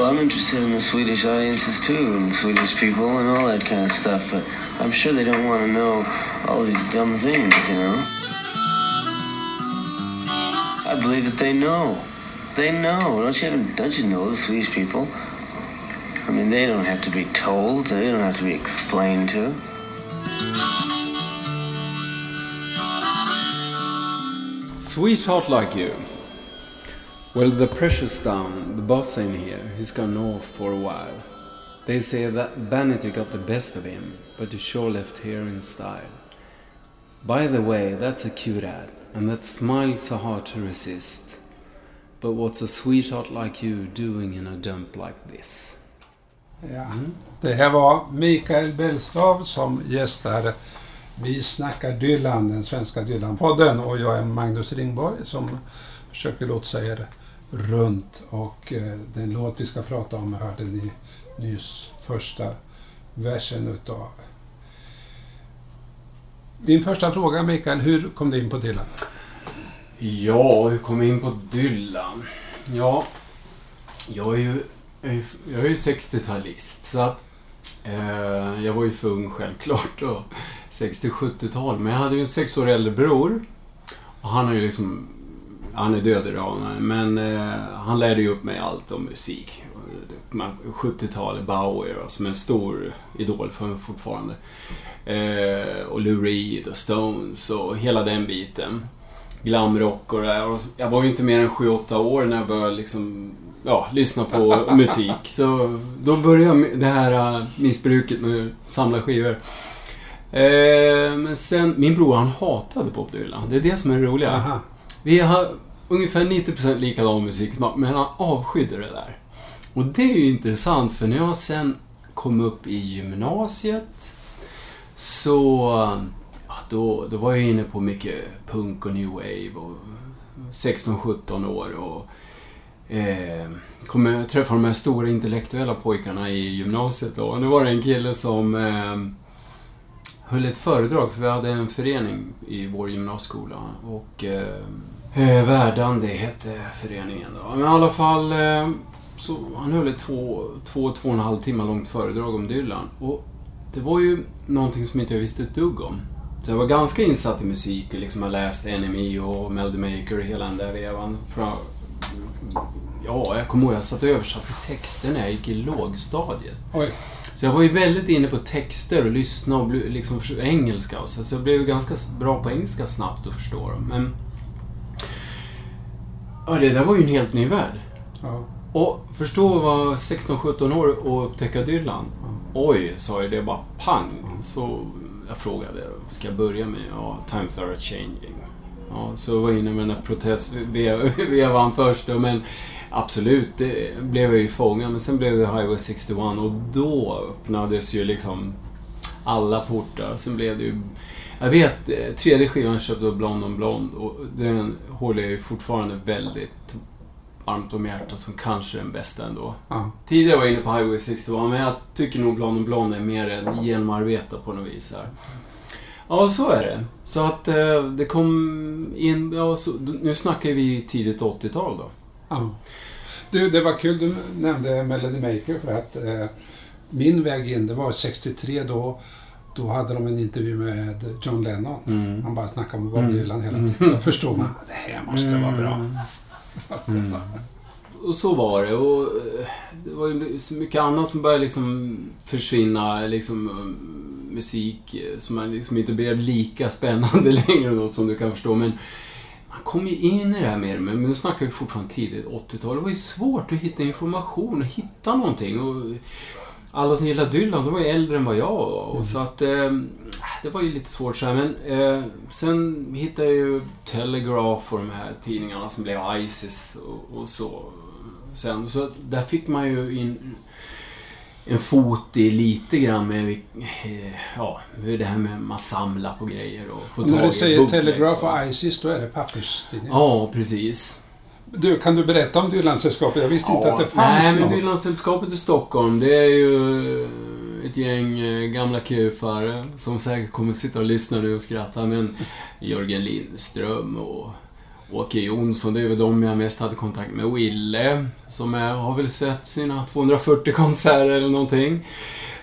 Well, I'm interested in the Swedish audiences too, and Swedish people and all that kind of stuff, but I'm sure they don't want to know all these dumb things, you know? I believe that they know. They know. Don't you, don't you know the Swedish people? I mean, they don't have to be told. They don't have to be explained to. Sweetheart Like You. Well, the pressure's down. The boss ain't here. He's gone north for a while. They say that vanity got the best of him, but he sure left here in style. By the way, that's a cute ad, and that smile's so hard to resist. But what's a sweetheart like you doing in a dump like this? Ja. Det här var Mikael Bellslav som gästar Vi snackar Dylan, den svenska Dylan-podden. Och jag är Magnus Ringborg som försöker lotsa er runt. Och eh, den låt vi ska prata om hörde ni nyss första versen utav. Din första fråga Mikael, hur kom du in på Dylan? Ja, hur kom jag in på Dylan? Ja, jag är ju, jag är ju 60-talist. Så att eh, jag var ju för ung självklart då. 60-70-tal. Men jag hade ju en sex år äldre bror. Och han har ju liksom... Han är död idag, men eh, han lärde ju upp mig allt om musik. 70-talet, Bauer, som är en stor idol för mig fortfarande. Eh, och Lou Reed och Stones och hela den biten. Glamrock och det där. Och jag var ju inte mer än 7-8 år när jag började liksom, ja, lyssna på musik. Så då började det här missbruket med att samla skivor. Eh, men sen, min bror han hatade Bob Dylan. Det är det som är det roliga. Aha. Vi har ungefär 90% likadan musiksmak, men han avskydde det där. Och det är ju intressant, för när jag sen kom upp i gymnasiet så ja, då, då var jag inne på mycket punk och new wave och 16-17 år och eh, kom jag träffa de här stora intellektuella pojkarna i gymnasiet då. Och nu var det en kille som eh, höll ett föredrag, för vi hade en förening i vår gymnasieskola. Och eh, eh Värdan, det hette föreningen då. Men i alla fall, eh, så han höll ett två, två, två och en halv timme långt föredrag om Dylan. Och det var ju någonting som inte jag visste ett dugg om. Så jag var ganska insatt i musik och liksom har läst NME och Melody Maker och hela den där vevan. Ja, jag kommer ihåg jag satt och översatte texter när jag gick i lågstadiet. Oj. Så jag var ju väldigt inne på texter och lyssna och liksom engelska. och Så så jag blev ganska bra på engelska snabbt att förstå dem. Men... Ja, det där var ju en helt ny värld. Ja. Och förstå att vara 16-17 år och upptäcka Dylan. Oj, sa jag det bara pang. Så jag frågade, ska jag börja med? Ja, times are changing. Ja, så jag var inne med den här protestvevan först. då, Men absolut, det blev jag ju fångad. Men sen blev det Highway 61 och då öppnades ju liksom alla portar. Sen blev det ju... Jag vet, eh, tredje skivan köpte jag Blond on Blond och den håller jag ju fortfarande väldigt varmt om hjärtat som kanske den bästa ändå. Ja. Tidigare var jag inne på Highway 61 men jag tycker nog Blond on Blond är mer genomarbetad på något vis här. Ja, så är det. Så att eh, det kom in... Ja, så, nu snackar vi tidigt 80-tal då. Ja. Du, det var kul du nämnde Melody Maker för att eh, min väg in, det var 63 då. Då hade de en intervju med John Lennon. Mm. Han bara snackade om Bob Dylan hela tiden. Då förstod man, det här måste vara bra. Mm. Och så var det. Och eh, det var ju så mycket annat som började liksom försvinna. Liksom, um, musik eh, som man liksom inte blev lika spännande längre, något som du kan förstå. Men man kom ju in i det här mer. Men nu snackar vi fortfarande tidigt 80-tal. Det var ju svårt att hitta information och hitta någonting. Och alla som gillade Dylan, de var ju äldre än vad jag var. Och Så att eh, det var ju lite svårt så här. Men eh, sen hittade jag ju Telegraph och de här tidningarna som blev Isis och, och så. Sen, så att där fick man ju in en fot i lite grann med eh, ja, det här med man samlar på grejer och får Och när tag du i säger Telegraph och- och Isis, då är det papperstidningar. Ja, precis. Du, kan du berätta om Dylan-sällskapet? Jag visste inte Ja, att det fanns Nej, men något. Dylansällskapet i Stockholm, det är ju ett gäng eh, gamla kufare som säkert kommer sitta och lyssna nu och skratta. Men Jörgen Lindström och Åke Jonsson, det är väl de jag mest hade kontakt med. Wille, som är, har väl sett sina 240 konserter eller någonting.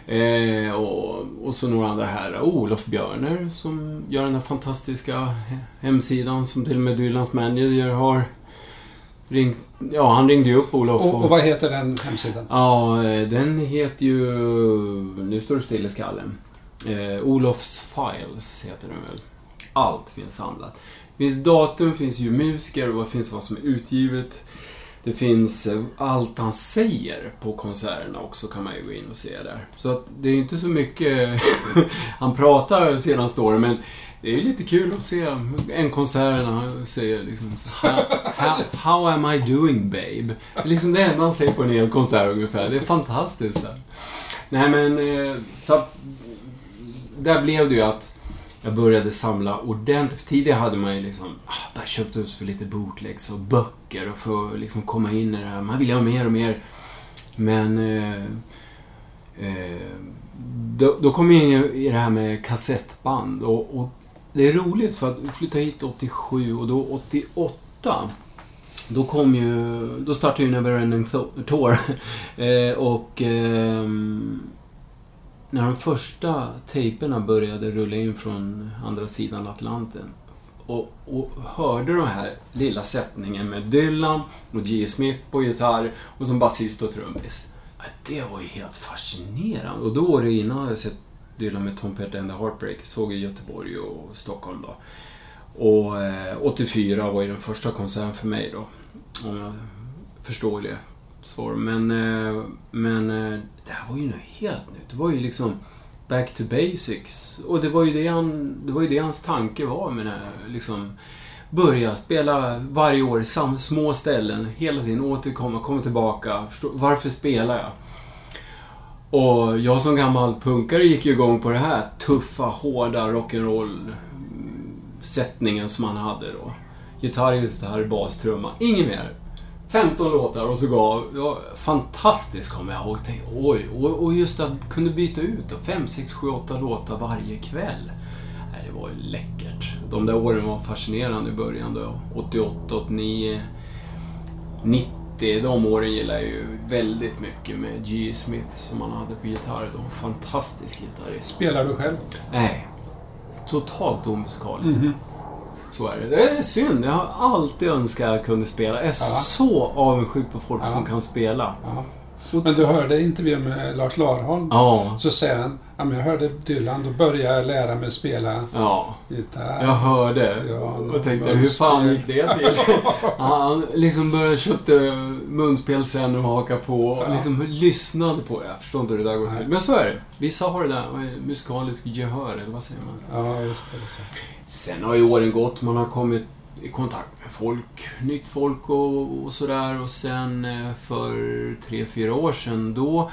Eh, och, och så några andra här. Olof Björner som gör den här fantastiska hemsidan som till och med Dylans manager har ringt. Ja, han ringde ju upp Olof. Och, och vad heter den hemsidan? Ja, eh, den heter ju... Nu står det still i skallen. Eh, Olofs Files heter den väl. Allt finns samlat. Det finns datum, finns ju musiker och det finns vad som är utgivet. Det finns eh, allt han säger på konserterna också kan man ju gå in och se där. Så att det är inte så mycket han pratar senaste åren men det är lite kul att se en konsert när han säger liksom how, how, how am I doing babe? Det är liksom det enda han säger på en hel konsert ungefär. Det är fantastiskt. Där. Nej men, eh, så att, där blev det ju att jag började samla ordentligt. Tidigare hade man ju liksom ah, bara köpt upp för lite bootlegs och böcker och för att liksom komma in i det här. Man ville ha mer och mer. Men eh, eh, då, då kom jag in i det här med kassettband. Och, och det är roligt för att vi flyttade hit 87 och då 88 då kom ju, då startade ju Neverending Tour. eh, och eh, när de första tejperna började rulla in från andra sidan Atlanten och, och hörde den här lilla sättningen med Dylan och G. Smith på gitarr och som basist och trummis. Det var ju helt fascinerande. Och då var det innan jag hade sett Dylan med Tom Petty and the Heartbreak. Såg i Göteborg och Stockholm då. Och eh, 84 var ju den första konserten för mig då. Om jag förstår det svar. Men, eh, men eh, det här var ju något helt nytt. Det var ju liksom back to basics. Och det var ju det, han, det, var ju det hans tanke var med det här. Liksom, börja spela varje år i små ställen, hela tiden återkomma, komma tillbaka. Förstå, varför spelar jag? Och jag som gammal punkare gick ju igång på det här tuffa, hårda rock'n'roll sättningen som han hade då. Gitarr, gitarr, bas, trumma. Inget mer. 15 låtar och så gav... Ja, fantastiskt kommer jag ihåg. Tänkte, oj, och, och just att kunna byta ut 5, 6, 7, 8 låtar varje kväll. Nej, det var ju läckert. De där åren var fascinerande i början då. 88, 89, 90. De åren gillar jag ju väldigt mycket med G. Smith som han hade på gitarr. De fantastisk gitarrist. Spelar du själv? Nej. Totalt omusikalisk. Mm -hmm. Så är det. Det är synd. Jag har alltid önskat att jag kunde spela. Jag är ja. så avundsjuk på folk ja. som kan spela. Ja. Men du hörde intervjun med Lars Larholm. Ja. Så säger han, ja, men jag hörde Dylan, då började jag lära mig spela ja. gitarr. Jag hörde. Ja, och tänkte, hur fan gick det till? han liksom började köpte munspel sen och haka på. Och liksom lyssnade på det. Jag förstår inte hur det där går till. Men så är det. Vissa har det där musikalisk gehör, eller vad säger man? Ja, just det. Så. Sen har ju åren gått. Man har kommit i kontakt med folk, nytt folk och, och sådär. Och sen eh, för tre, fyra år sedan då,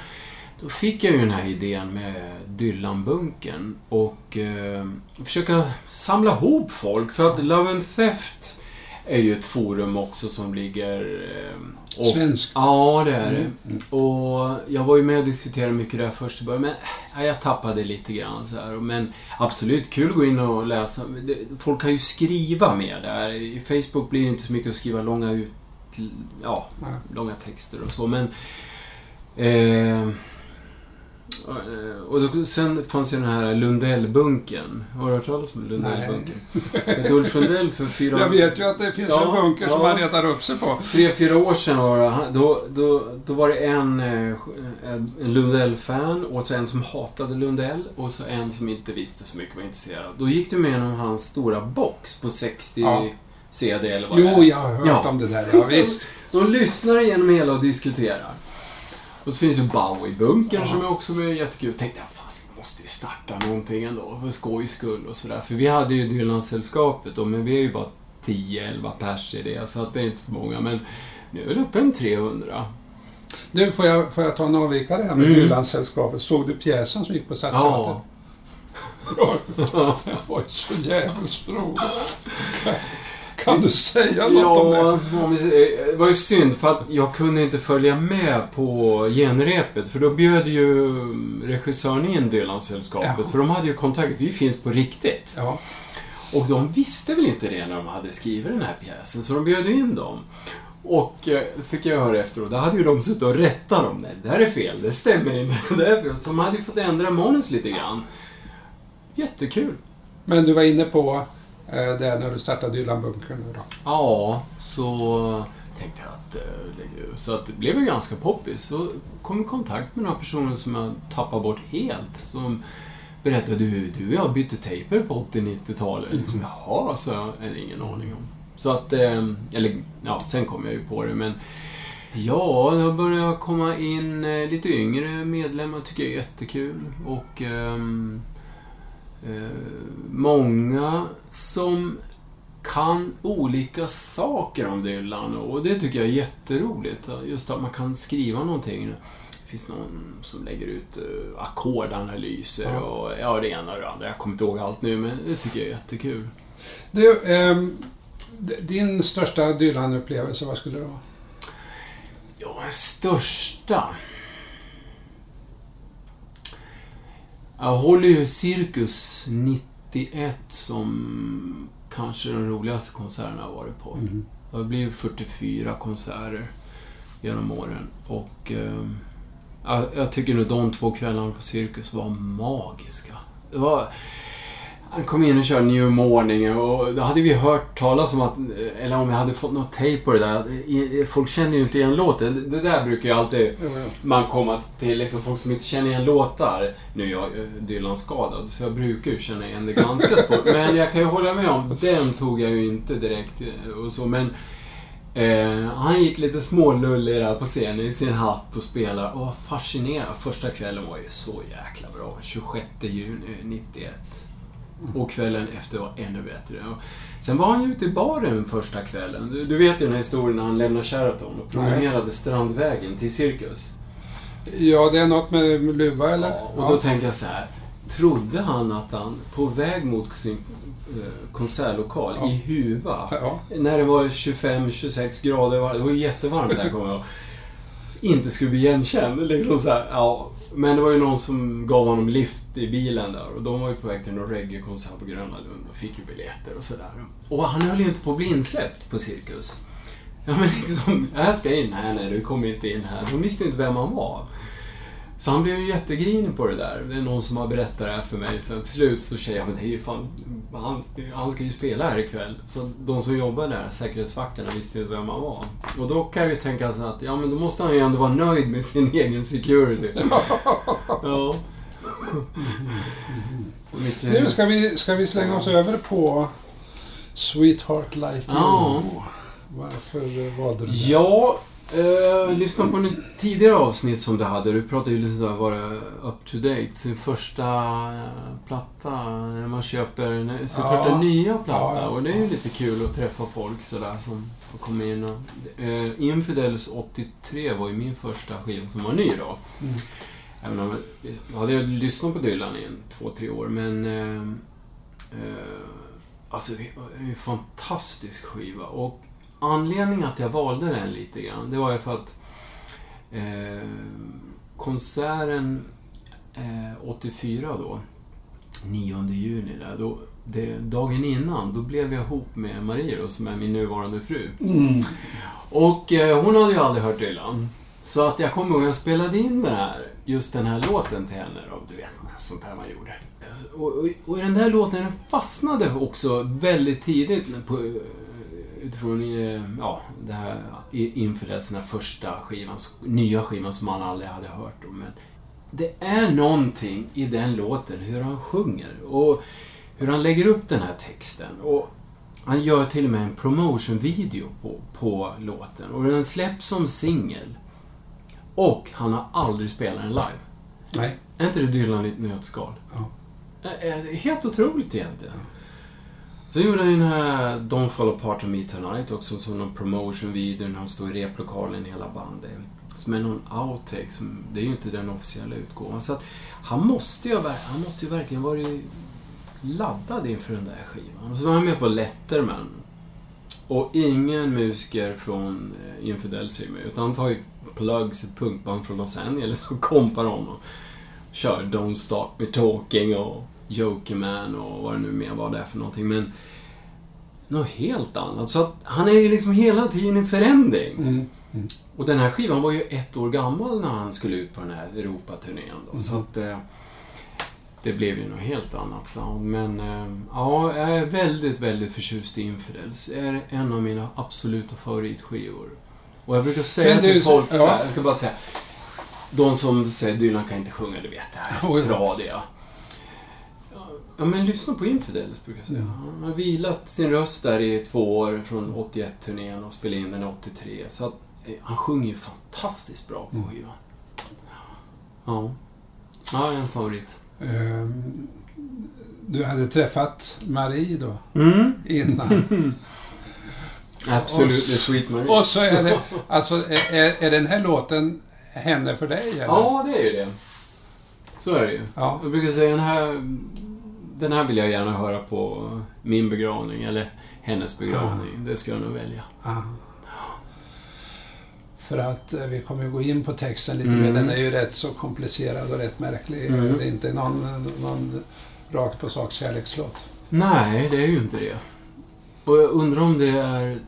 då fick jag ju den här idén med Dylan-bunken och eh, försöka samla ihop folk. För att Love and Theft är ju ett forum också som ligger... Eh, och, Svenskt. Ja, det är det. Mm, mm. Och jag var ju med och diskuterade mycket där först i början, men ja, jag tappade lite grann så här. Men absolut, kul att gå in och läsa. Folk kan ju skriva mer där. I Facebook blir det inte så mycket att skriva långa ut... Ja, långa texter och så, men... Eh, och då, sen fanns ju den här Lundellbunken. Har du hört talas om Lundellbunken? Nej. Ulf Lundell för fyra... Jag vet ju att det finns ja, en bunker ja. som han retar upp sig på. Tre, fyra år sedan var det, då, då, då var det en, eh, en Lundell-fan och så en som hatade Lundell och så en som inte visste så mycket, var intresserad. Då gick du med igenom hans stora box på 60 ja. CD eller vad Jo, det är. jag har hört om det där. Ja, visst. De lyssnar igenom hela och diskuterar. Och så finns ju Bowie-bunkern ja. som är också med jättekul. Jag tänkte, jag måste ju starta någonting ändå för skojs skull och sådär. För vi hade ju Dylan-sällskapet då, men vi är ju bara 10-11 pers i det, så att det är inte så många. Men nu är det uppe en 300. Nu får jag, får jag ta en avvikare här med mm. Dylan-sällskapet. Såg du pjäsen som gick på Stadsteatern? Ja. det var ju så jävligt roligt. Kan du säga något ja, om det? Det var ju synd för att jag kunde inte följa med på genrepet. För då bjöd ju regissören in Dylan-sällskapet. Ja. För de hade ju kontakt. Vi finns på riktigt. Ja. Och de visste väl inte det när de hade skrivit den här pjäsen, så de bjöd in dem. Och eh, fick jag höra efteråt, då hade ju de suttit och rättat dem. Nej, det här är fel, det stämmer inte. Det är fel. Så de hade ju fått ändra manus lite grann. Jättekul. Men du var inne på eh, det när du startade Dylan-bunkern. Ja, så tänkte jag att eh. Så att det blev ju ganska poppis. Så kom i kontakt med några personer som jag tappade bort helt. Som berättade, du, du och jag bytte tejper på 80-90-talet. Liksom, jaha, så jag hade ingen aning om. Så att, eh, eller ja, sen kom jag ju på det men Ja, det har börjat komma in lite yngre medlemmar, tycker jag är jättekul. Och eh, många som kan olika saker om Dylan och det tycker jag är jätteroligt. Just att man kan skriva någonting. Det finns någon som lägger ut uh, ackordanalyser Ja. och ja, det ena och det andra. Jag kommer inte ihåg allt nu, men det tycker jag är jättekul. Du, d- din största Dylan-upplevelse, vad skulle det vara? Ja, största. Jag håller ju Cirkus 91 som kanske den roligaste konserten jag varit på. Mm. Det har blivit 44 konserter genom åren. Och eh, jag, tycker nu de två kvällarna på Cirkus var magiska. Det var... Han kom in och körde New Morning och då hade vi hört talas om att, eller om vi hade fått något tejp på det där. Folk känner ju inte igen låten. Det där brukar ju alltid man komma till liksom folk som inte känner igen låtar. Nu är jag eh, Dylan-skadad, så jag brukar ju känna igen det ganska fort. Men jag kan ju hålla med om, den tog jag ju inte direkt eh, och så. Men eh, han gick lite smålullig där på scenen i sin hatt och spelade och var fascinerad. Första kvällen var ju så jäkla bra. 26 juni 91. Och kvällen efter var ännu bättre. Sen var han ju ute i baren första kvällen. Du, du vet ju den här historien när han lämnade Sheraton och promenerade Strandvägen till Cirkus. Ja, det är något med luva eller? Ja, och då tänkte jag så här. Trodde han att han på väg mot sin eh, konsertlokal Ja. i Huva, Ja. när det var 25-26 grader, det var jättevarmt där kommer jag ihåg, inte skulle bli igenkänd. Liksom så här, ja. Men det var ju någon som gav honom lift i bilen där och de var ju på väg till någon reggae-konsert på Gröna Lund och fick ju biljetter och sådär. Och han höll ju inte på att bli insläppt på Cirkus. Ja men liksom, jag ska in här, nej du kommer inte in här. De visste ju inte vem han var. Så han blev ju jättegrinig på det där. Det är någon som har berättat det här för mig. Så till slut så säger jag, men det är ju fan, han, han ska ju spela här ikväll. Så de som jobbar där, säkerhetsvakterna, visste ju inte vem han var. Och då kan jag ju tänka så att, ja men då måste han ju ändå vara nöjd med sin egen security. ja. Mitt- Nu ska vi, ska vi slänga oss över på Sweetheart Like Ja. You. Varför eh, valde du det? Ja, eh, lyssna på ett tidigare avsnitt som du hade. Du pratade ju lite om vara up to date. Sin första platta, när man köper sin Ja. första nya platta. Ja. Och det är ju lite kul att träffa folk sådär som komma in och... Eh, Infidels 83 var ju min första skiva som var ny då. Mm. Även om jag hade lyssnat på Dylan i en, två, tre år, men... Eh, alltså, det är en fantastisk skiva. Och anledningen att jag valde den lite grann, det var ju för att eh, konserten eh, 84 då, 9 juni där, då, det, dagen innan, då blev jag ihop med Marie då, som är min nuvarande fru. Och eh, hon hade ju aldrig hört Dylan. Så att jag kommer ihåg att jag spelade in den här, just den här låten till henne. Då, du vet, sånt här man gjorde. Och, och, och den där låten den fastnade också väldigt tidigt på, utifrån eh, ja, det här inför den här första skivan, nya skivan som man aldrig hade hört. Om. Men det är någonting i den låten, hur han sjunger och hur han lägger upp den här texten. Och han gör till och med en promotion-video på, på låten och den släpps som singel. Och han har aldrig spelat den live. Nej. Är inte det Dylan i ett nötskal? Ja. Helt otroligt egentligen. Sen gjorde han ju den här Don't Fall Apart On Me Tonight också som någon promotion-video när han står i replokalen hela bandet. Som är någon outtake, som, det är ju inte den officiella utgåvan. Så att han måste ju, han måste ju verkligen varit laddad inför den där skivan. Och så var han med på Letterman. Och ingen musiker från eh, Infidel Infidels mig. med, utan han tar ju Plugs, ett punkband från Los Angeles, och kompar honom. Kör Don't Stop Me Talking och Jokerman och vad det nu mer var det för någonting. Men något helt annat. Så att han är ju liksom hela tiden i förändring. Mm. Mm. Och den här skivan var ju ett år gammal när han skulle ut på den här Europaturnén. Då, Mm. Så att eh, det blev ju något helt annat sound. Men eh, ja, jag är väldigt, väldigt förtjust i Infidels. Det är en av mina absoluta favoritskivor. Och jag brukar säga du, till folk ja. så här, jag ska bara säga. De som säger Dylan kan inte sjunga, du vet det här Oj. tradiga. Ja, men lyssna på Infidels brukar jag säga. Han har vilat sin röst där i två år från 81-turnén och spelade in den i 83. Så att, eh, han sjunger ju fantastiskt bra på Mm. skivan. Ja. Ja, en favorit. Ehm, Du hade träffat Marie då, Mm. innan. Absolut, Och Sweet Marie. Och så är det, alltså är- är den här låten henne för dig eller? Ja, det är ju det. Så är det ju. Ja. Jag brukar säga den här, den här vill jag gärna höra på min begravning eller hennes begravning. Det ska jag nog välja. Ah. För att eh, vi kommer gå in på texten lite Mm. mer. Den är ju rätt så komplicerad och rätt märklig. Mm. Det är inte någon, någon rakt på sak kärlekslåt. Nej, det är ju inte det. Och jag undrar om det är...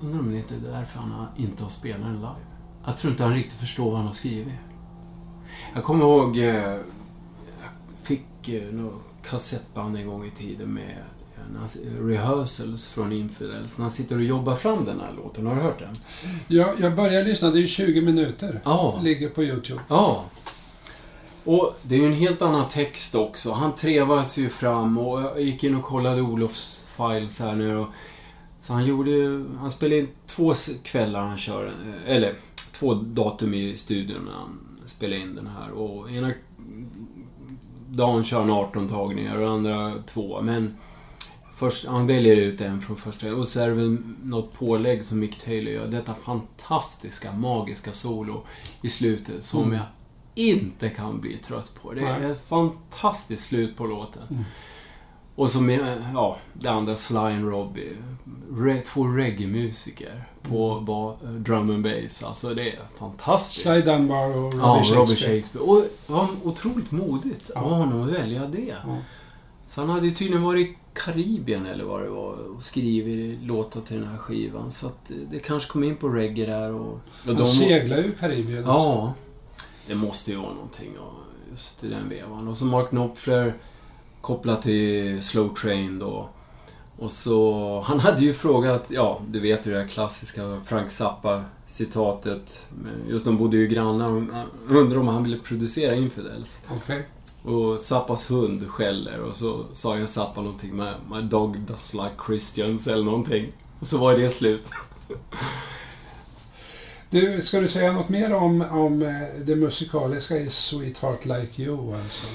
Undrar om det inte är därför han inte har spelat den live. Jag tror inte han riktigt förstår vad han har skrivit. Jag kommer ihåg... Eh, jag fick eh, något kassettband en gång i tiden med eh, rehearsals från Infidels. När han sitter och jobbar fram den här låten. Har du hört den? Jag, jag började lyssna, det är ju 20 minuter. Ja. Ligger på YouTube. Ja. Och det är ju en helt annan text också. Han trevas ju fram och jag gick in och kollade Olofs files här nu och Så han gjorde ju- Han spelade in två kvällar han kör, eh, eller två datum i studion när han spelade in den här och ena dagen kör han 18 tagningar och andra två. Men först, han väljer ut en från första och så är det väl något pålägg som Mick Taylor gör. Detta fantastiska, magiska solo i slutet som Mm. jag inte kan bli trött på. Det är Nej. ett fantastiskt slut på låten. Mm. Och som är, ja, det andra Sly and Robbie. Re, två reggae-musiker på Mm. ba, drum and bass. Alltså det är fantastiskt. Sly Dunbar och Robbie ja, Shakespeare. Robbie Shakespeare. Och var otroligt modigt Ja. av honom att välja det. Ja. Så han hade ju tydligen varit i Karibien eller vad det var och skrivit låtar till den här skivan. Så att det- det kanske kom in på reggae där och... och Han de- seglar ju Karibien också. Ja. Det måste ju vara någonting ja, just i den vevan. Och så Mark Knopfler kopplat till Slow Train då. Och så, han hade ju frågat, ja du vet ju det där klassiska Frank Zappa-citatet. Just de bodde ju grannar undrade om han ville producera Infidels. Okej. Och Zappas hund skäller och så sa ju Zappa någonting med My dog does like Christians eller någonting. Och så var det slut. Du, ska du säga något mer om, om eh, det musikaliska i Sweetheart Like You? Alltså?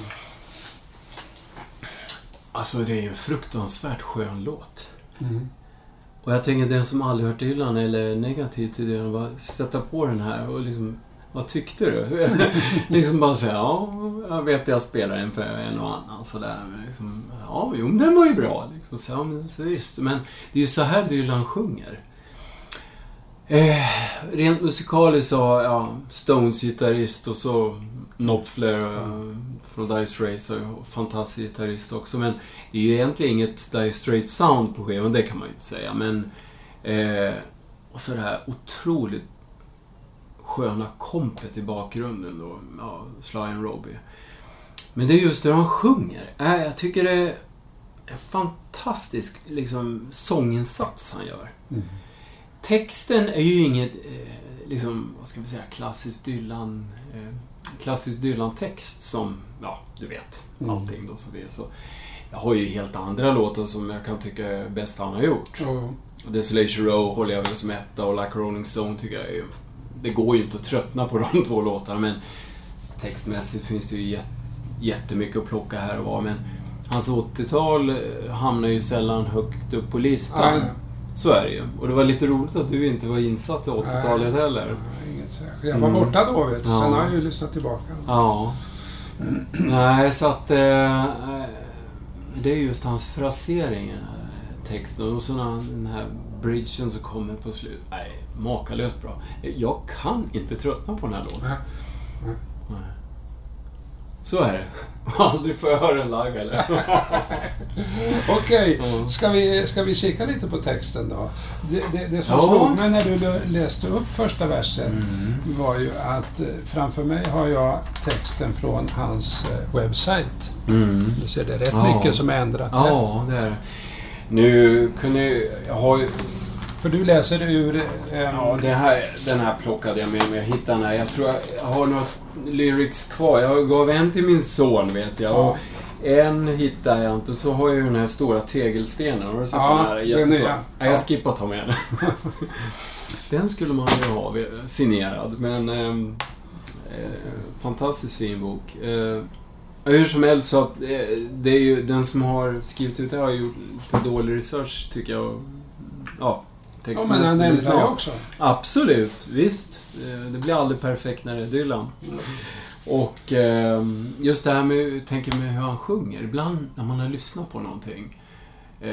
Alltså det är en fruktansvärt skön låt. Mm. Och jag tänker den som aldrig hört Dylan eller är negativ till Dylan, bara sätta på den här och liksom vad tyckte du? liksom bara säga, ja, jag vet att jag spelar den för en och annan sådär. Men liksom, ja, jo, den var ju bra. Liksom. Så, ja, men, så visst. Men det är ju så här Dylan sjunger. Eh, rent musikaliskt så ja, Stones gitarrist och så Knopfler eh, från Dire Straits fantastisk gitarrist också. Men det är ju egentligen inget Dire Straits sound på skivan, det kan man ju inte säga. Men... Eh, och så det här otroligt sköna kompet i bakgrunden då. Ja, Sly and Robbie. Men det är just det han sjunger. Äh, jag tycker det är en fantastisk liksom, sånginsats han gör. Mm. Texten är ju inget, eh, liksom, vad ska vi säga, klassisk Dylan... Eh, klassisk Dylan-text som, ja, du vet, Mm. allting då som det är. Så jag har ju helt andra låtar som jag kan tycka är bäst han har gjort. Jo, Desolation Row håller jag väl som etta och Like Rolling Stone tycker jag är. Det går ju inte att tröttna på de två låtarna men textmässigt finns det ju jät- jättemycket att plocka här och var men hans 80-tal eh, hamnar ju sällan högt upp på listan. Nej. Så är det ju. Och det var lite roligt att du inte var insatt i 80-talet Nej. heller. Ja, inget särskilt. Jag var Mm. borta då vet du. Sen Ja. har jag ju lyssnat tillbaka. Ja. Nej, så att... Eh, eh, det är just hans frasering här texten. Och så den här bridgen som kommer på slut. Nej, makalöst bra. Jag kan inte tröttna på den här låten. Nej. Nej. Nej. Så är det. Aldrig får jag höra den live eller? Okej, Ja. ska, vi, ska vi kika lite på texten då? Det, det, det som Ja. slog mig när du läste upp första versen Mm. var ju att eh, framför mig har jag texten från hans eh, webbsajt. Mm. Du ser, det är rätt Ja. mycket som är ändrat där. Ja, det är det. Nu kunde jag... Har ju... För du läser ur... Eh, Ja, här, den här plockade jag med mig. Jag hittade den här. Jag tror jag har några lyrics kvar. Jag gav en till min son vet jag. Ja. Och en hittade jag inte. Och så har jag ju den här stora tegelstenen. Har du sett Ja, den här? den Jättebra. nya. Jag Ja. skippar att ta med den. den skulle man ju ha signerad. Men... ehm, Eh, fantastiskt fin bok. Eh, hur som helst så att, eh, det är ju den som har skrivit ut det har gjort lite dålig research tycker jag. Ja, ja, men han ändrar ju också. Absolut, visst. Eh, Det blir aldrig perfekt när det är Dylan. Och eh, just det här med, tänker med hur han sjunger. Ibland när man har lyssnat på någonting. Eh,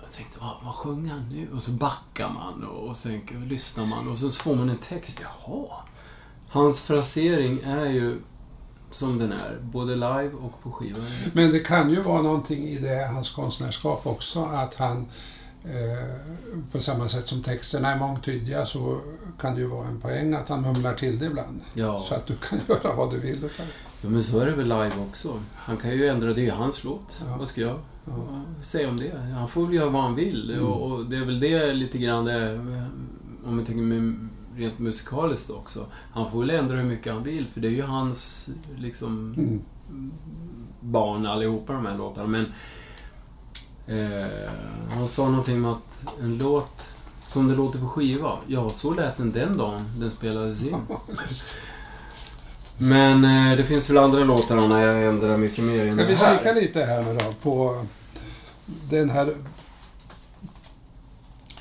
jag tänkte, vad, vad sjunger han nu? Och så backar man och, och sen lyssnar man och så får man en text. Jaha. Hans frasering är ju som den är, både live och på skivan. Men det kan ju vara någonting i det, hans konstnärskap också, att han på samma sätt som texterna är mångtydiga så kan det ju vara en poäng att han mumlar till det ibland. Ja. Så att du kan göra vad du vill utav det. Men så är det väl live också. Han kan ju ändra, det är ju hans låt. Ja. Vad ska jag Ja. säga om det? Han får väl göra vad han vill. Mm. Och, och det är väl det lite grann det, om vi tänker med, rent musikaliskt också. Han får väl ändra hur mycket han vill, för det är ju hans liksom Mm. barn allihopa de här låtarna. Men eh, han sa någonting om att en låt som det låter på skiva, ja så lät den den dagen den spelades in. Men eh, det finns väl andra låtar när jag ändrar mycket mer än Ska vi här. kika lite här nu då på den här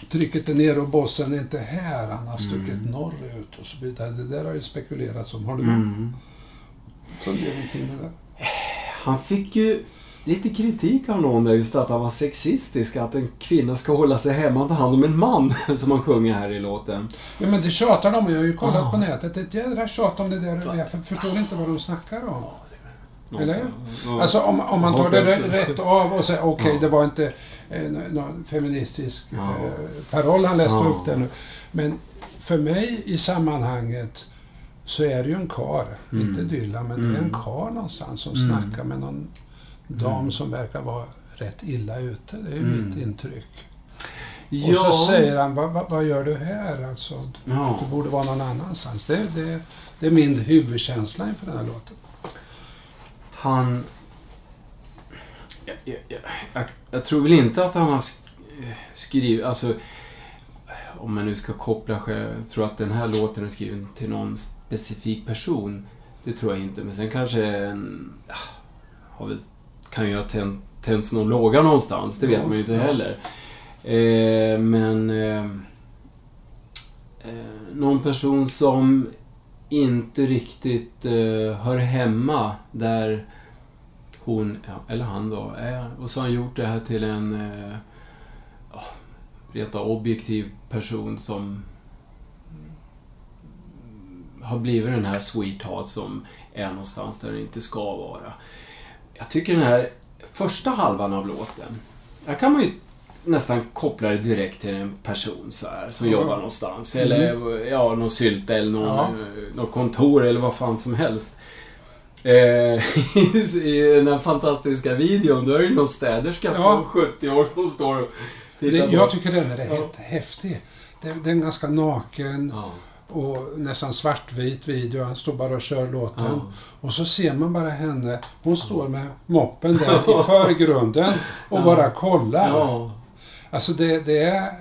trycket är ner och bossen är inte här, han har stuckit Mm. norrut och så vidare. Det där har ju spekulerats om. Har du Mm. funderingar kring det där? Han fick ju lite kritik av någon där just att han var sexistisk. Att en kvinna ska hålla sig hemma och ta hand om en man. Som han sjunger här i låten. Ja, men det tjatar de och jag har ju kollat Ah. på nätet. Ett jädra tjat om det där. Jag för- förstår inte vad de snackar om. Eller? ja. Alltså om, om man tar det rä- rätt av och säger okej, Ja. det var inte eh, någon feministisk Ja. eh, paroll han läste Ja. upp där nu. Men för mig i sammanhanget så är det ju en kar, Mm. inte Dylan, men det är en Mm. kar någonstans som Mm. snackar med någon dam Mm. som verkar vara rätt illa ute. Det är ju Mm. mitt intryck. Ja. Och så säger han, vad, vad, vad gör du här? Alltså, Ja. du borde vara någon annanstans. Det, det, det är min huvudkänsla inför den här låten. Han... Jag, jag, jag, jag, tror väl inte att han har sk- skrivit... Alltså, om man nu ska koppla. Jag tror att den här låten är skriven till någon specifik person. Det tror jag inte. Men sen kanske en... ja, Har väl, kan ju ha tänt, tänts någon låga någonstans. Det vet Ja, man ju inte heller. Eh, men... Eh, eh, någon person som inte riktigt eh, hör hemma där hon, ja, eller han då, är. Och så har han gjort det här till en eh, ja, rent av objektiv person som har blivit den här sweetheart som är någonstans där den inte ska vara. Jag tycker den här första halvan av låten, där kan man ju nästan koppla det direkt till en person så här, som Ja. jobbar någonstans. Eller ja, någon sylta eller någon, Ja. någon kontor eller vad fan som helst. Eh, I den här fantastiska videon, då är det någon städerska Ja. på 70 år som står och Det, tittar på. jag tycker den är rätt Ja. häftig. Den, den är ganska naken Ja. Och nästan svartvit video. Han står bara och kör låten. Ja. Och så ser man bara henne. Hon står med moppen där i förgrunden och Ja. bara kollar. ja. Alltså det, det är...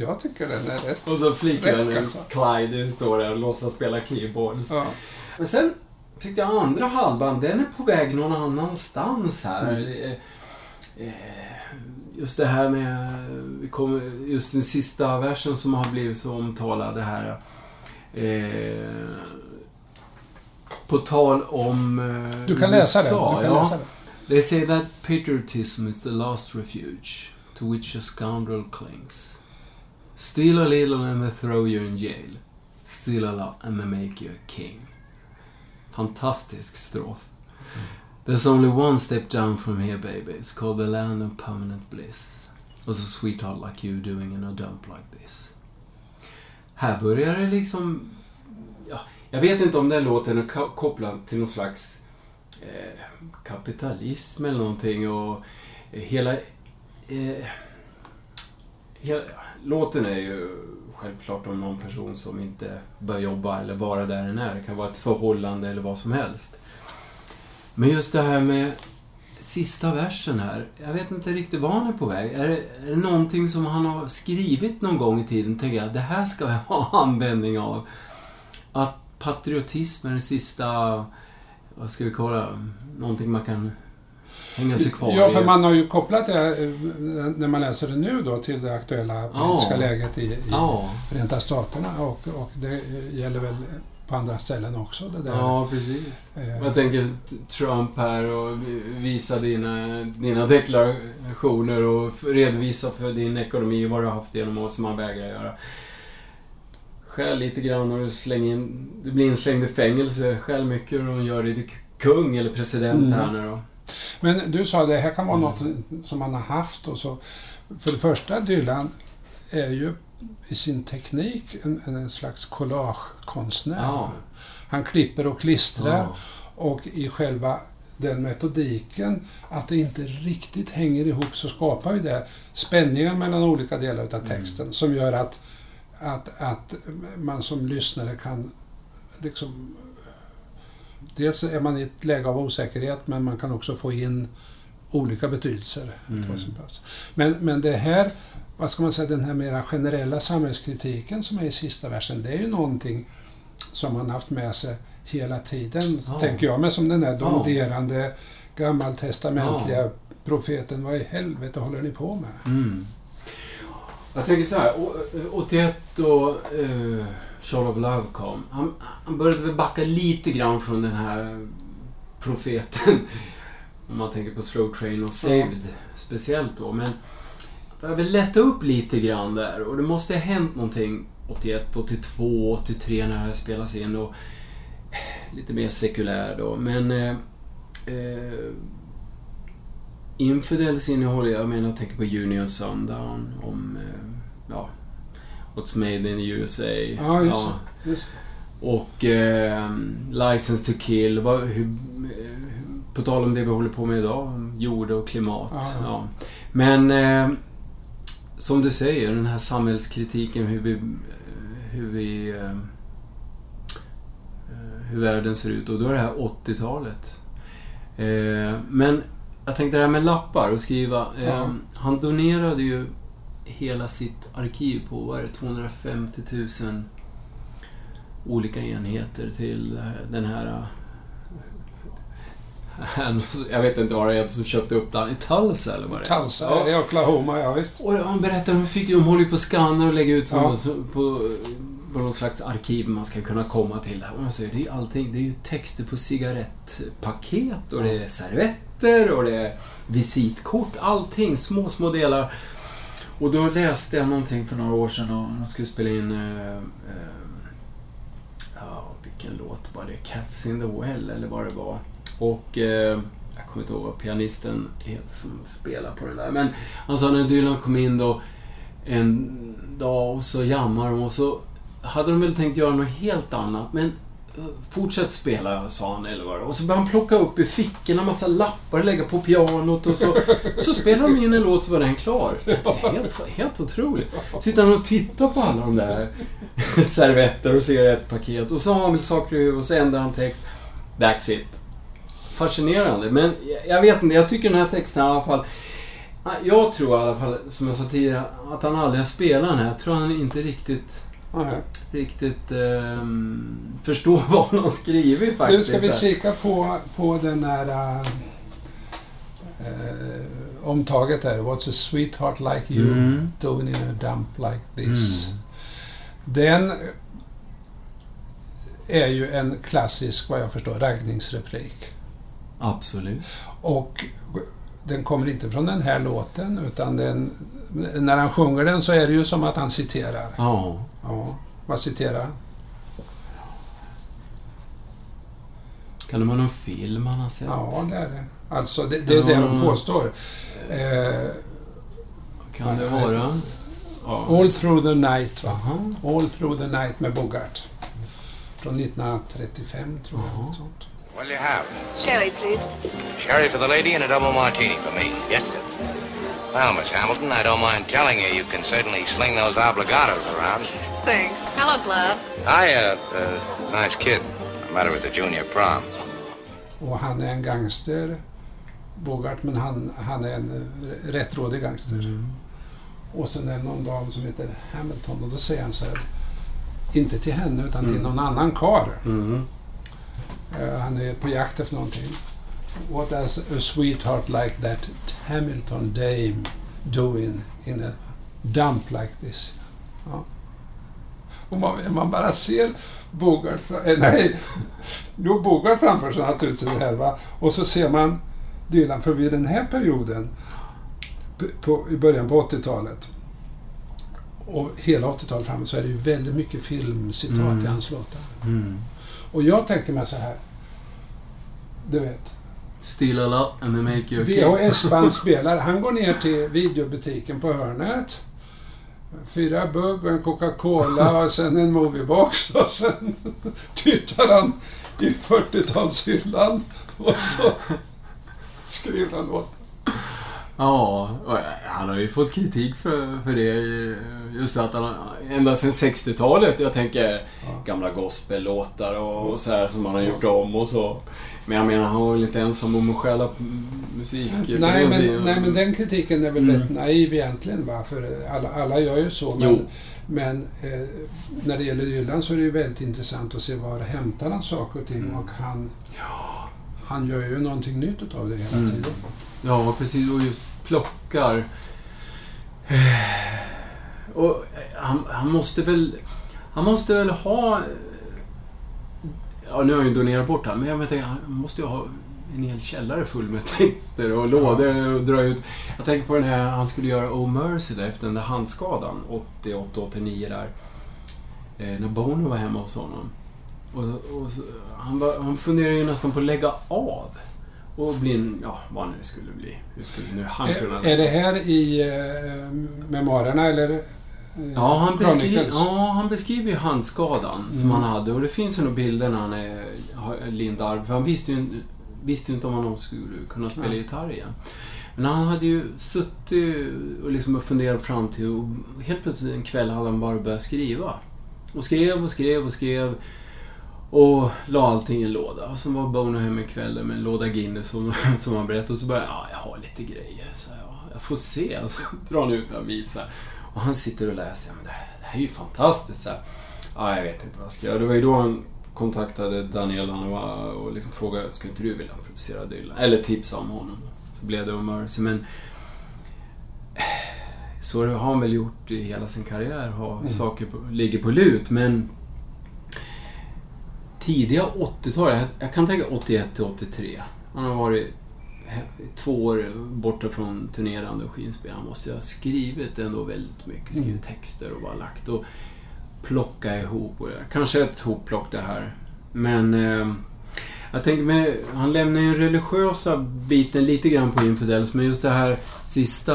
Jag tycker den är rätt... Och så flickvännen alltså. Clyde står där och låtsas spela keyboards. Ja. Men sen tyckte jag andra halvan, den är på väg någon annanstans här. Mm. Eh, Just det här med, just den sista versen som har blivit så omtalad, det här. Eh, på tal om eh, Du kan läsa den. USA, Du kan ja. den. They say that patriotism is the last refuge to which a scoundrel clings. Steal a little and they throw you in jail. Steal a lot and they make you a king. fantastisk strof. There's only one step down from here baby. It's called the land of permanent bliss. Och så sweetheart like you doing in a dump like this. Här börjar det liksom... Ja, jag vet inte om den låten är kopplad till någon slags eh, kapitalism eller någonting och eh, hela... Eh, hela låten är ju självklart om någon person som inte bör jobba eller vara där den är. Det kan vara ett förhållande eller vad som helst. Men just det här med sista versen här. Jag vet inte riktigt var han är på väg. Är det, är det någonting som han har skrivit någon gång i tiden? Tänker jag, det här ska jag ha användning av. Att patriotism är den sista, vad ska vi kalla någonting man kan hänga sig kvar Ja, för i. man har ju kopplat det, eh, när man läser det nu då, till det aktuella politiska Ja. läget i, i Ja, Förenta Staterna och, och det gäller väl på andra ställen också. Det där. ja, precis. Eh, Jag tänker Trump här och visa dina, dina deklarationer och redovisa för din ekonomi vad du har haft genom år som man vägrar göra. Skäl lite grann och du slänger in, du blir inslängd i fängelse. Skäl mycket och de gör dig till kung eller president Mm. här nu då. Men du sa det här kan vara Mm. något som man har haft och så. För det första, Dylan är ju i sin teknik en, en slags collagekonstnär. Ja. Han klipper och klistrar Ja. och i själva den metodiken, att det inte riktigt hänger ihop, så skapar ju det spänningar mellan olika delar av texten som gör att, att, att man som lyssnare kan liksom... Dels är man i ett läge av osäkerhet, men man kan också få in olika betydelser. Mm. Men, men det här, vad ska man säga, den här mera generella samhällskritiken som är i sista versen, det är ju någonting som man haft med sig hela tiden, Ja. tänker jag. Men som den här Ja. domderande gammaltestamentliga profeten, vad i helvete håller ni på med? Mm. Jag tänker så här, å- 81 då uh, Shall of Love kom. Han, han började väl backa lite grann från den här profeten. Om man tänker på Slow Train och Saved speciellt då. Men vill lätta upp lite grann där och det måste ha hänt någonting 81, 82, 83 när det här spelas in och lite mer sekulär då. Men eh, eh, Infidels innehåll, jag menar jag tänker på Union Sundown om eh, ja, What's Made in the USA. Ja, just. Just. Och eh, License to Kill. Vad, hur, eh, på tal om det vi håller på med idag, jord och klimat. Ja, Ja. ja. Men eh, som du säger, den här samhällskritiken, hur vi, hur vi eh, hur världen ser ut. Och då är det här 80-talet. Eh, men jag tänkte det här med lappar och skriva. Eh, Ja. Han donerade ju hela sitt arkiv på, vad är det, 250 000 olika enheter till den här... Jag vet inte vad det är som köpte upp den. I Tulsa eller vad det är? Tulsa, Ja. i Oklahoma, ja visst. Och han berättade, de, fick, de håller ju på att skanna och lägga ut som, Ja. på, på någon slags arkiv man ska kunna komma till. Och man säger, det är ju allting. Det är ju texter på cigarettpaket och det är servetter och det är visitkort. Allting, små, små delar. Och då läste jag någonting för några år sedan och de skulle spela in... eh, eh, ja, vilken låt var det? Cats in the Well eller vad det var. Och... Eh, jag kommer inte ihåg vad pianisten heter som spelar på den där. Men han sa när Dylan kom in då en dag och så jammade de och så hade de väl tänkt göra något helt annat. Men eh, fortsätt spela, sa han eller vad det var. Och så började han plocka upp i fickorna massa lappar och lägga på pianot och så, så spelade de in en låt så var den klar. Helt, helt otroligt. Sitter han och tittar på alla de där servetter och cigarettpaket och så har han väl saker i huvudet och så ändrar han text. That's it. Fascinerande. Men jag- vet inte, jag tycker den här texten i alla fall jag tror i alla fall, som jag sa tidigare, att han aldrig har spelat den här. Jag tror han inte riktigt, Nej. riktigt ehm, förstår vad han har skrivit Nu faktiskt. ska vi kika på, på den här äh, äh, omtaget här. What's a sweetheart like you Mm. doing in a dump like this? Mm. Den är ju en klassisk, vad jag förstår, raggningsreplik. Absolut. Och den kommer inte från den här låten, utan den, när han sjunger den så är det ju som att han citerar. Ja. Ja, vad citerar han? Kan det vara någon film han har sett? Ja, det är det. Alltså, det, det är det de påstår. Eh, Kan det vara? Ja. All through the night, va? All through the night med Bogart. Från 1935, tror jag. Något sånt. What'll you have? Sherry, please. Sherry for the lady and a double martini for me. Yes, sir. Well, Miss Hamilton, I don't mind telling you, you can certainly sling those obligatos around. Thanks. Hello, Gloves. Hi, uh, uh, nice kid. I met her at the junior prom. Och han är en gangster, Bogart, men han, han är en eh, rättrådig gangster. Mm. Och sen är det någon dam som heter Hamilton och då säger han så här, inte till henne utan till Mm. någon annan kar. Mm. Eh, han är på jakt efter någonting. What does a sweetheart like that Hamilton dame doing in a dump like this? Ja. Och man, man bara ser Bogart, eh, nej, jo, Bogart framför sig naturligtvis här va. Och så ser man Dylan, för vid den här perioden på, i början på 80-talet och hela 80-talet framåt så är det ju väldigt mycket filmcitat Mm. i hans låtar. Mm. Och jag tänker mig så här. Du vet, Steal a lot and they make you king. VHS-bandspelare. Han går ner till videobutiken på hörnet. Fyra bugg och en Coca-Cola och sen en moviebox och sen tittar han i 40-talshyllan och så skriver han låten. Ja, han har ju fått kritik för, för det. Just att han ända sedan 60-talet. Jag tänker Ja. gamla gospellåtar och, och så här som han har gjort om och så. Men jag menar, han var väl inte ensam om att stjäla musik. Nej Det- men, nej men den kritiken är väl Mm. rätt naiv egentligen va? För alla, alla gör ju så. Jo. Men, men eh, när det gäller Dylan så är det ju väldigt intressant att se var hämtar han saker och ting Mm. och han, han gör ju någonting nytt utav det hela Mm. tiden. Ja, precis. Och just plockar. Och han, han måste väl... Han måste väl ha... Ja, nu har jag ju donerat bort han, men jag menar, han måste ju ha en hel källare full med texter och lådor och dra ut. Jag tänker på den här han skulle göra Oh Mercy där efter den där handskadan 88-89 där. Eh, när Bono var hemma hos honom. Och, och så, han, var, han funderade ju nästan på att lägga av. Och bli en, ja vad nu skulle bli. Hur skulle nu han kunna... Är, är det här i eh, memoarerna eller? eh, Ja han, beskriver, ja, han beskriver ju handskadan som Mm. han hade. Och det finns ju några bilder när han är har lindarm. För han visste ju, visste ju inte om han skulle kunna spela Nej. gitarr igen. Men han hade ju suttit och liksom funderat fram till och helt plötsligt en kväll hade han bara börjat skriva. Och skrev och skrev och skrev. Och la allting i en låda. Och så var Bono hem en kväll med en låda Guinness som, som han berättade. Och så började ja, jag har lite grejer. Så jag, ja, jag får se. Och så drar han ut och visar. Och han sitter och läser. Men det, det här är ju fantastiskt. Så här. Ja, jag vet inte vad jag ska göra. Det var ju då han kontaktade Daniel Lanois och liksom frågade skulle inte du vilja producera Dylan? Eller tipsa om honom. Så blev det om Mercy. Men så har han väl gjort i hela sin karriär. Ha Mm. saker på, ligger på lut. Men tidiga 80-tal, jag, kan tänka 81 till 83. Han har varit två år borta från turnerande och skivspel. Han måste ju ha skrivit ändå väldigt mycket. Skrivit Mm. texter och bara lagt och plocka ihop. Och kanske ett hopplock det här. Men eh, jag tänker mig, han lämnar ju den religiösa biten lite grann på Infidels. Men just det här sista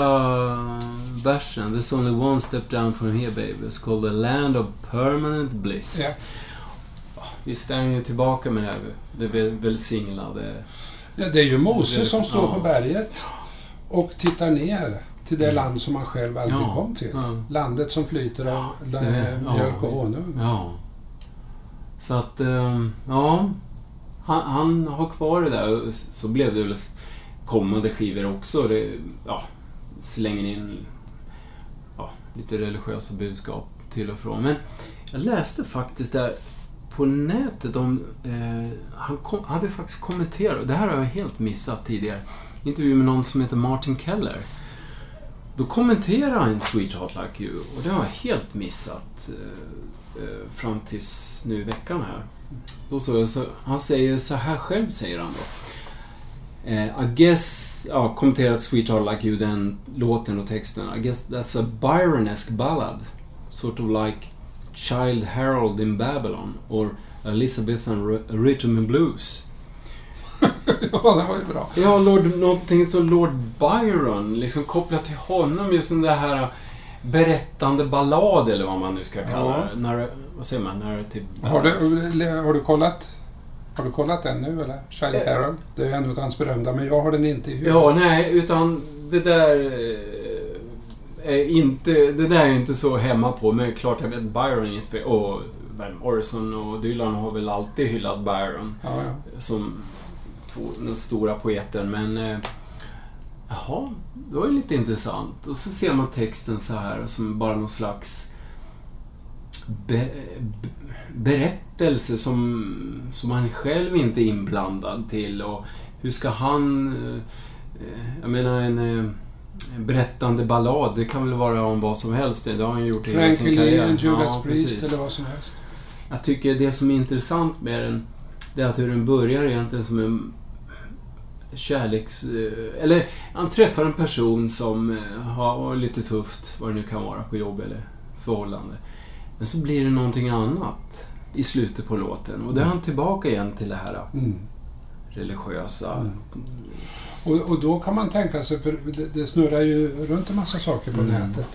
versen. There's only one step down from here baby. It's called the land of permanent bliss. Ja. Visst är han ju tillbaka med det här det väl- välsignade... Ja, det är ju Mose som står Ja. på berget och tittar ner till det land som han själv aldrig Ja. kom till. Ja. Landet som flyter av mjölk och honung. Så att, eh, ja. Han, han har kvar det där. Så blev det väl kommande skivor också. Det, ja, slänger in ja, lite religiösa budskap till och från. Men jag läste faktiskt där på nätet om... Eh, han kom, hade faktiskt kommenterat, det här har jag helt missat tidigare. Intervju med någon som heter Martin Keller. Då kommenterade han Sweetheart Like You och det har jag helt missat eh, eh, fram tills nu i veckan här. Då så, så, han säger så här själv, säger han då. Eh, I guess, ja, kommenterat Sweetheart Like You, den låten och texten. I guess that's a Byronesque ballad. Sort of like Child Harold in Babylon or Elizabethan rhythm and blues. ja, det var ju bra. Ja, Lord, någonting som Lord Byron, liksom kopplat till honom, just den där här berättande ballad eller vad man nu ska kalla Ja. det. Narr- vad säger man? Narrative Har du, har du kollat? Har du kollat den nu eller? Charlie Eh. Harold? Det är ju en av hans berömda, men jag har den inte i huvudet. Ja, nej, utan det där eh, inte, det där är inte så hemma på. Men klart jag vet Byron och Orson och Dylan har väl alltid hyllat Byron Ja, ja. som två, den stora poeten. Men eh, jaha, det var ju lite intressant. Och så ser man texten så här som bara någon slags be, be, berättelse som, som han själv inte är inblandad till. Och hur ska han... eh, Jag menar en, eh, en berättande ballad, det kan väl vara om vad som helst. Det har han gjort i hela sin karriär. Lee, Judas Ja, Priest precis. eller vad som helst. Jag tycker det som är intressant med den, det är att hur den börjar egentligen som en kärleks... eh, Eller han träffar en person som eh, har lite tufft, vad det nu kan vara, på jobb eller förhållande. Men så blir det någonting annat i slutet på låten. Och då är han tillbaka igen till det här Mm. religiösa. Mm. Och, och då kan man tänka sig, för det, det snurrar ju runt en massa saker på Mm. nätet.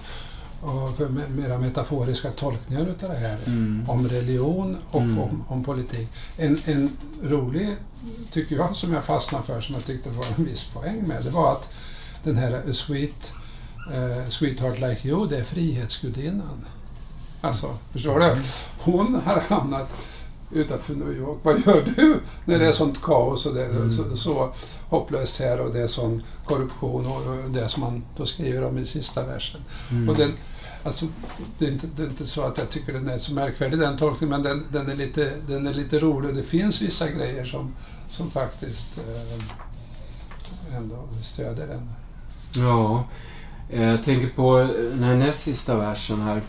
Och för me- mera metaforiska tolkningar utav det här. Mm. Om religion och Mm. om, om politik. En, en rolig, tycker jag, som jag fastnade för, som jag tyckte var en viss poäng med, det var att den här Sweet, eh, Sweetheart Like You, det är Frihetsgudinnan. Alltså, förstår du? Hon har hamnat utanför New York. Vad gör du när det är sånt kaos och det är Mm. så, så hopplöst här och det är sån korruption och och det som man då skriver om i sista versen. Mm. Och den, alltså, det, är inte, det är inte så att jag tycker den är så märkvärdig den tolkningen, men den, den, är, lite, den är lite rolig. Det finns vissa grejer som, som faktiskt eh, ändå stöder den. Ja, eh, jag tänker på den här näst sista versen här.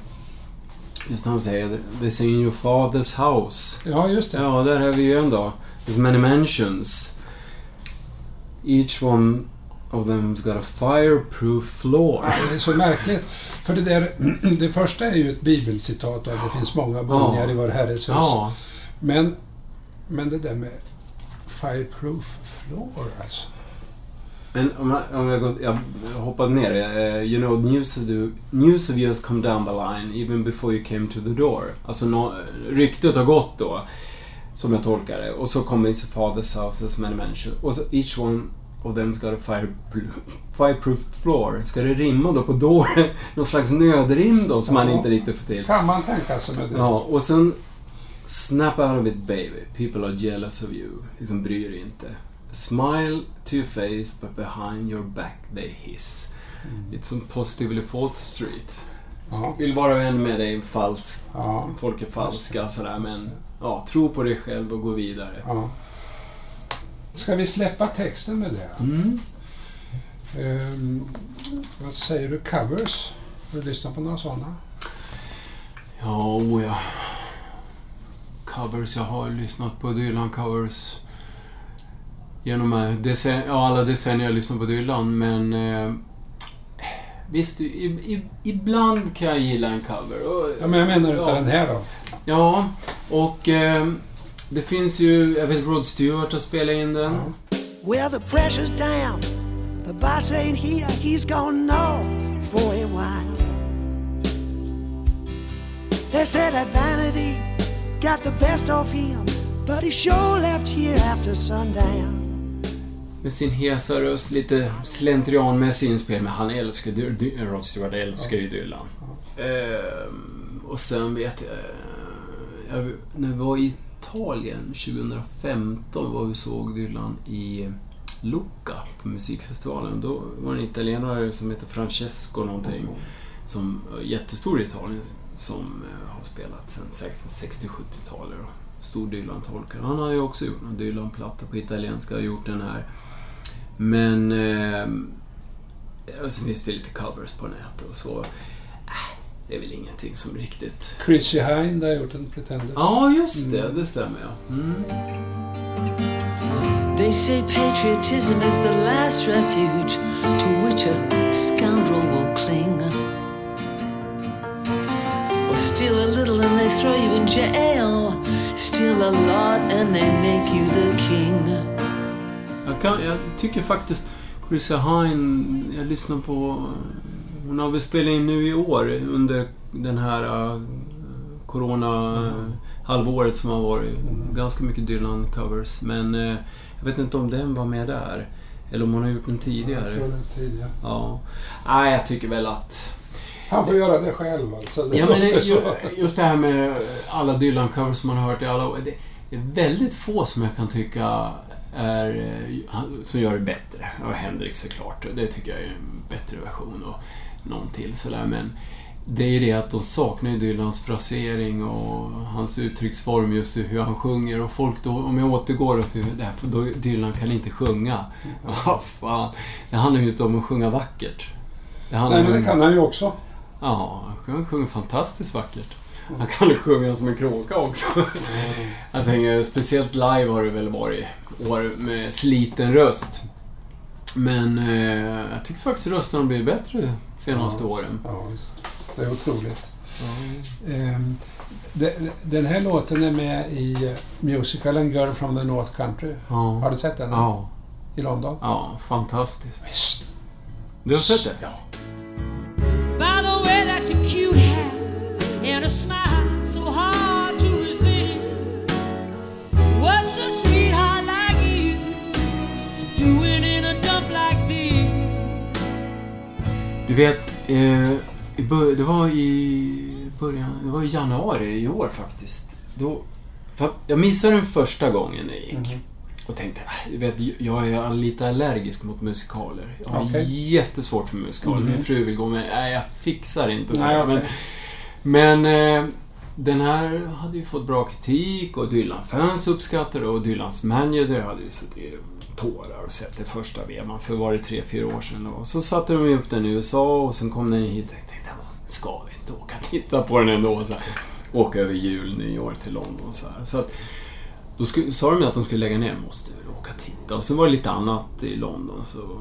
Just när han säger This in your father's house. Ja, just det. Ja, där har vi ju en då. There's many mansions. Each one of them's got a fireproof floor. Ja, Det är så märkligt. För det där, det första är ju ett bibelcitat och det finns många boningar Ja. i vår Herres hus. Ja, Men, men det där med fireproof floor alltså. Men om jag, om jag, går, jag hoppade ner. eh, you know, news of, the, news of you has come down the line even before you came to the door. Alltså, no, ryktet har gått då. Som jag tolkar det. Och så kommer his father's house as many mentions. Och så each one of them's got a fireproof, fireproof floor. Ska det rimma då på door? Någon slags nödrim då som man Ja. inte riktigt får till. Kan man tänka sig med det? Ja, och sen Snap out of it baby. People are jealous of you. Liksom bryr dig inte. Smile to your face but behind your back they hiss. Mm. Lite som Positively Fourth Street. Ja. Vill vara vän med dig, falsk. Ja. Folk är falska sådär men ja, tro på dig själv och gå vidare. ja. Ska vi släppa texten med det? Mm. Ehm, vad säger du? Covers? Har du lyssnat på några sådana? Ja, oh ja. Covers. Jag har lyssnat på Dylan-covers genom eh, decen- ja, alla decennier jag lyssnat på Dylan, men eh, visst, i, i, ibland kan jag gilla en cover. Och, Ja, men jag menar utav Ja. den här då. Ja, och eh, det finns ju, jag vet Rod Stewart har spelat in den. Ja. Well, the pressure's down. The boss ain't here. He's gone north for a while. They said that vanity got the best of him, but he sure left here after sundown. Med sin hesa röst, lite slentrianmässig inspel, men han älskar Dy- Rod Stewart älskar ju Dylan. Ehm, och sen vet jag, eh, jag... När vi var i Italien 2015 var vi såg Dylan i Lucca på musikfestivalen. Då var det en italienare som heter Francesco någonting. Som är jättestor i Italien. Som eh, har spelat sedan 60-70-talet. Stor Dylan-tolkare. Han har ju också gjort en Dylan-platta på italienska. Har gjort den här. Men... Eh, och så finns det lite covers på nätet och så. Äh, det är väl ingenting som riktigt... Chrissy Hind har gjort en Pretender. Ja, just det. Det stämmer ja. Mm. They say patriotism is the last refuge to which a scoundrel will cling. Well, steal a little and they throw you in jail. Steal a lot and they make you the king. Jag, kan, jag tycker faktiskt Chrissy Hine, jag lyssnar på... Hon har väl spelat in nu i år under den här uh, Corona-halvåret som har varit. Ganska mycket Dylan-covers. Men uh, jag vet inte om den var med där. Eller om hon har gjort den Jag tidigare. tror det tidigare. Ja. Nej, jag tycker väl att... Han får göra det själv alltså. Det Ja, men det, ju- just det här med alla Dylan-covers som man har hört i alla år. Det det är väldigt få som jag kan tycka är, eh, som gör det bättre. Ja, Hendrix såklart. Det tycker jag är en bättre version och någon till sådär. Men det är det att de saknar ju Dylans frasering och hans uttrycksform just i hur han sjunger. Och folk då, om jag återgår till det här, för då Dylan kan inte sjunga. Vad fan. Det handlar ju inte om att sjunga vackert. Det Nej, men det kan han ju också. Ja, han sjunger fantastiskt vackert. Han kan ju sjunga som en kråka också. Jag tänker, speciellt live har det väl varit år med sliten röst. Men eh, jag tycker faktiskt rösten har blivit bättre senaste Ja. åren. Ja, visst. Det är otroligt. Ehm, de- Den här låten är med i eh, musicalen Girl from the North Country. Har Ja. du sett den? Ja, I London? ja, fantastiskt. Visst. Du har sett det? Ja. And a smile so hard to resist. What's a sweetheart like you doing in a dump like this? Du vet, eh, det var i början, det var i januari i år faktiskt. Då, jag missade den första gången jag gick. Och tänkte, äh, du vet, jag är lite allergisk mot musikaler. Jag har Okej. jättesvårt för musikaler. Min fru vill gå med, nej jag fixar inte så. Nej. Men, men eh, den här hade ju fått bra kritik och Dylan-fans uppskattade det och Dylans manager hade ju suttit i tårar och sett det första vevan för var det tre, fyra år sedan. Och så satte de upp den i USA och sen kom den hit och jag tänkte, ska vi inte åka och titta på den ändå? Så här, åka över jul, nyår till London och så här. Så att, då sa de ju att de skulle lägga ner, måste väl åka och titta. Och sen var det lite annat i London så...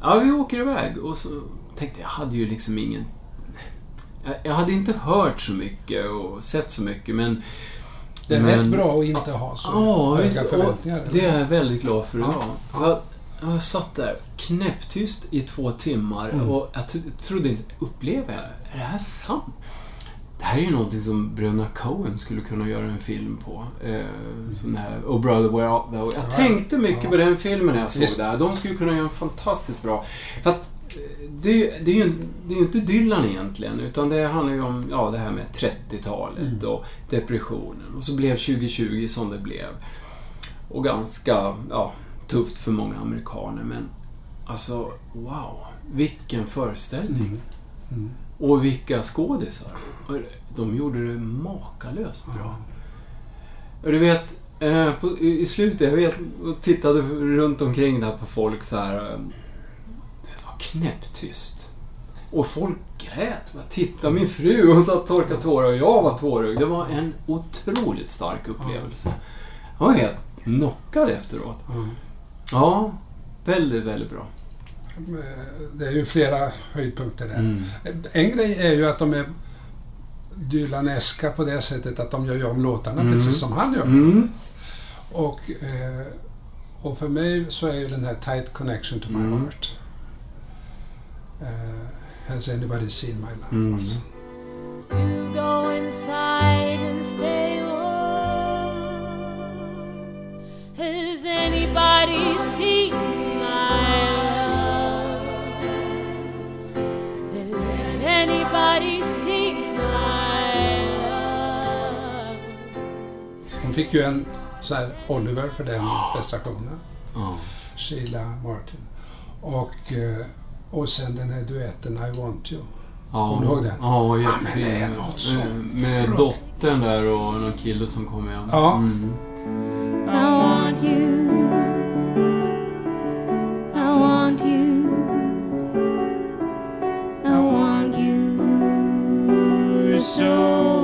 Ja, vi åker iväg. Och så tänkte jag, jag hade ju liksom ingen... Jag, hade inte hört så mycket och sett så mycket men... Det är men, rätt bra att inte ha så Ja, höga visst. Förväntningar. det är jag väldigt glad för Ja, idag. Jag, jag satt där knäpptyst i två timmar Mm. och jag trodde inte, upplever jag, är det här sant? Det här är ju någonting som bröderna Coen skulle kunna göra en film på. Eh, som den här Oh Brother Where Art Thou? Jag Ja. tänkte mycket Ja. på den filmen när jag såg det här. De skulle kunna göra en fantastiskt bra... För att det, det, är ju, det är ju inte Dylan egentligen, utan det handlar ju om ja, det här med 30-talet Mm. och depressionen. Och så blev 2020 som det blev. Och ganska ja, tufft för många amerikaner, men alltså wow, vilken föreställning. Mm. Och vilka skådisar. De gjorde det makalöst bra. Och du vet, eh, i, slutet, jag vet, tittade runt omkring där på folk så här. Knäpptyst. Och folk grät. Jag tittade, min fru hon satt och torkade tårar och jag var tårögd. Det var en otroligt stark upplevelse. Jag var helt knockad efteråt. Mm. Ja, väldigt, väldigt bra. Det är ju flera höjdpunkter där. Mm. En grej är ju att de är Dylaneska på det sättet att de gör om låtarna Mm. precis som han gör. Mm. Och, eh, och för mig så är ju den här Tight Connection to my Mm. heart. Eh, has anybody seen my love? Mm. Alltså. You go inside and stay warm. Has anybody seen my love? Has anybody seen my love? Hon fick ju en så här Oliver för den prestationen. Ja. Sheila Martin. Och, eh, och sen den här duetten I want you. Ja. Kommer du ihåg den? Ja, Ja, men jättefin. det är något så Med bra. dottern där och någon kille som kom igen. Ja. Mm. I want you. I want you. I want you so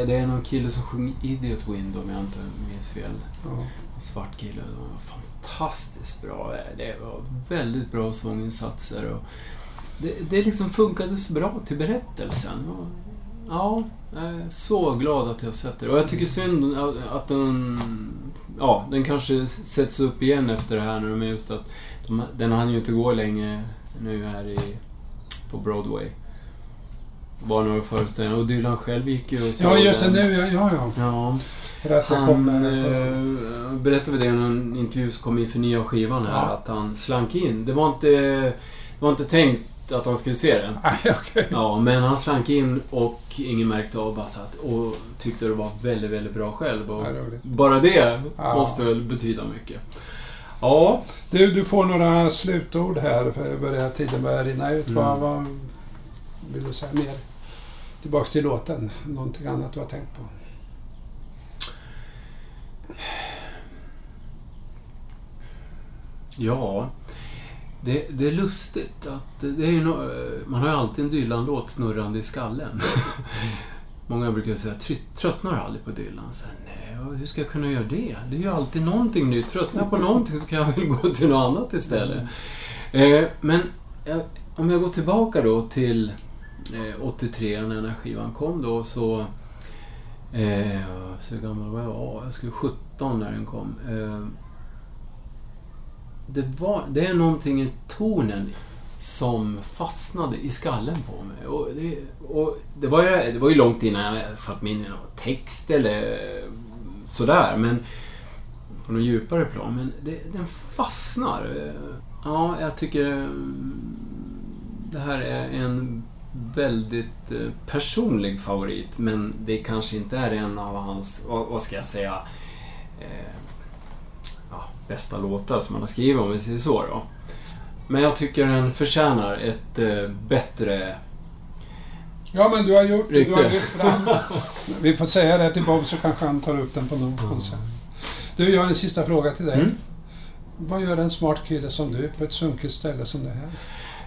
är det är någon kille som sjunger Idiot Wind om jag inte minns fel. Ja. En svart kille. Fantastiskt bra. Det var väldigt bra sånginsatser. Och det, det liksom funkade så bra till berättelsen. Och, ja, jag är så glad att jag sett det. Och jag tycker synd att den... Ja, den kanske sätts upp igen efter det här nu med just att de, den hann ju inte gå länge nu här i, på Broadway. Bara några föreställningar. Och Dylan själv gick ju och såg Ja, just det. Nu, ja, ja. ja. Ja, För att han kommer... eh, berättade väl det i en intervju som kom inför nya skivan här, Ja. att han slank in. Det var inte, det var inte tänkt att han skulle se den. Aj, okej. Ja, men han slank in och ingen märkte av bara satt och tyckte det var väldigt, väldigt bra själv. Och bara det Ja. måste väl betyda mycket. Ja, Du, du får några slutord här. För tiden börjar rinna ut. Mm. Vad, vad vill du säga mer? Tillbaks till låten. Någonting annat du har tänkt på? ja. Det, det är lustigt att det är no, man har ju alltid en Dylan-låt snurrande i skallen. Många brukar säga, "Tr- tröttnar aldrig på Dylan? Så, Nej, hur ska jag kunna göra det? Det är ju alltid någonting nytt. Tröttnar jag på någonting så kan jag väl gå till något annat istället. Eh, men eh, om jag går tillbaka då till Eh, 83 när den här skivan kom då så... Eh, så hur gammal var jag? Ja, jag skulle 17 när den kom. Eh, det, var, det är någonting i tonen som fastnade i skallen på mig. Och det, och det, var, ju, det var ju långt innan jag satt mig in i någon text eller sådär. Men på något djupare plan. Men det, den fastnar. Eh, ja, jag tycker mm, det här är en väldigt eh, personlig favorit. Men det kanske inte är en av hans, vad, ska jag säga, eh, ja, bästa låtar som han har skrivit om vi säger så då. Men jag tycker den förtjänar ett eh, bättre... Ja, men du har gjort det. Du har lyft fram. Vi får säga det till Bob så kanske han tar upp den på någon konsert. Du, jag har en sista fråga till dig. Mm. Vad gör en smart kille som du på ett sunkigt ställe som det här?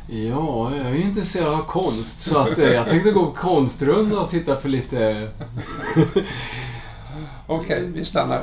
Ja, jag är intresserad av konst så att eh, jag tänkte gå på konstrunda och titta på lite... Okej, vi stannar.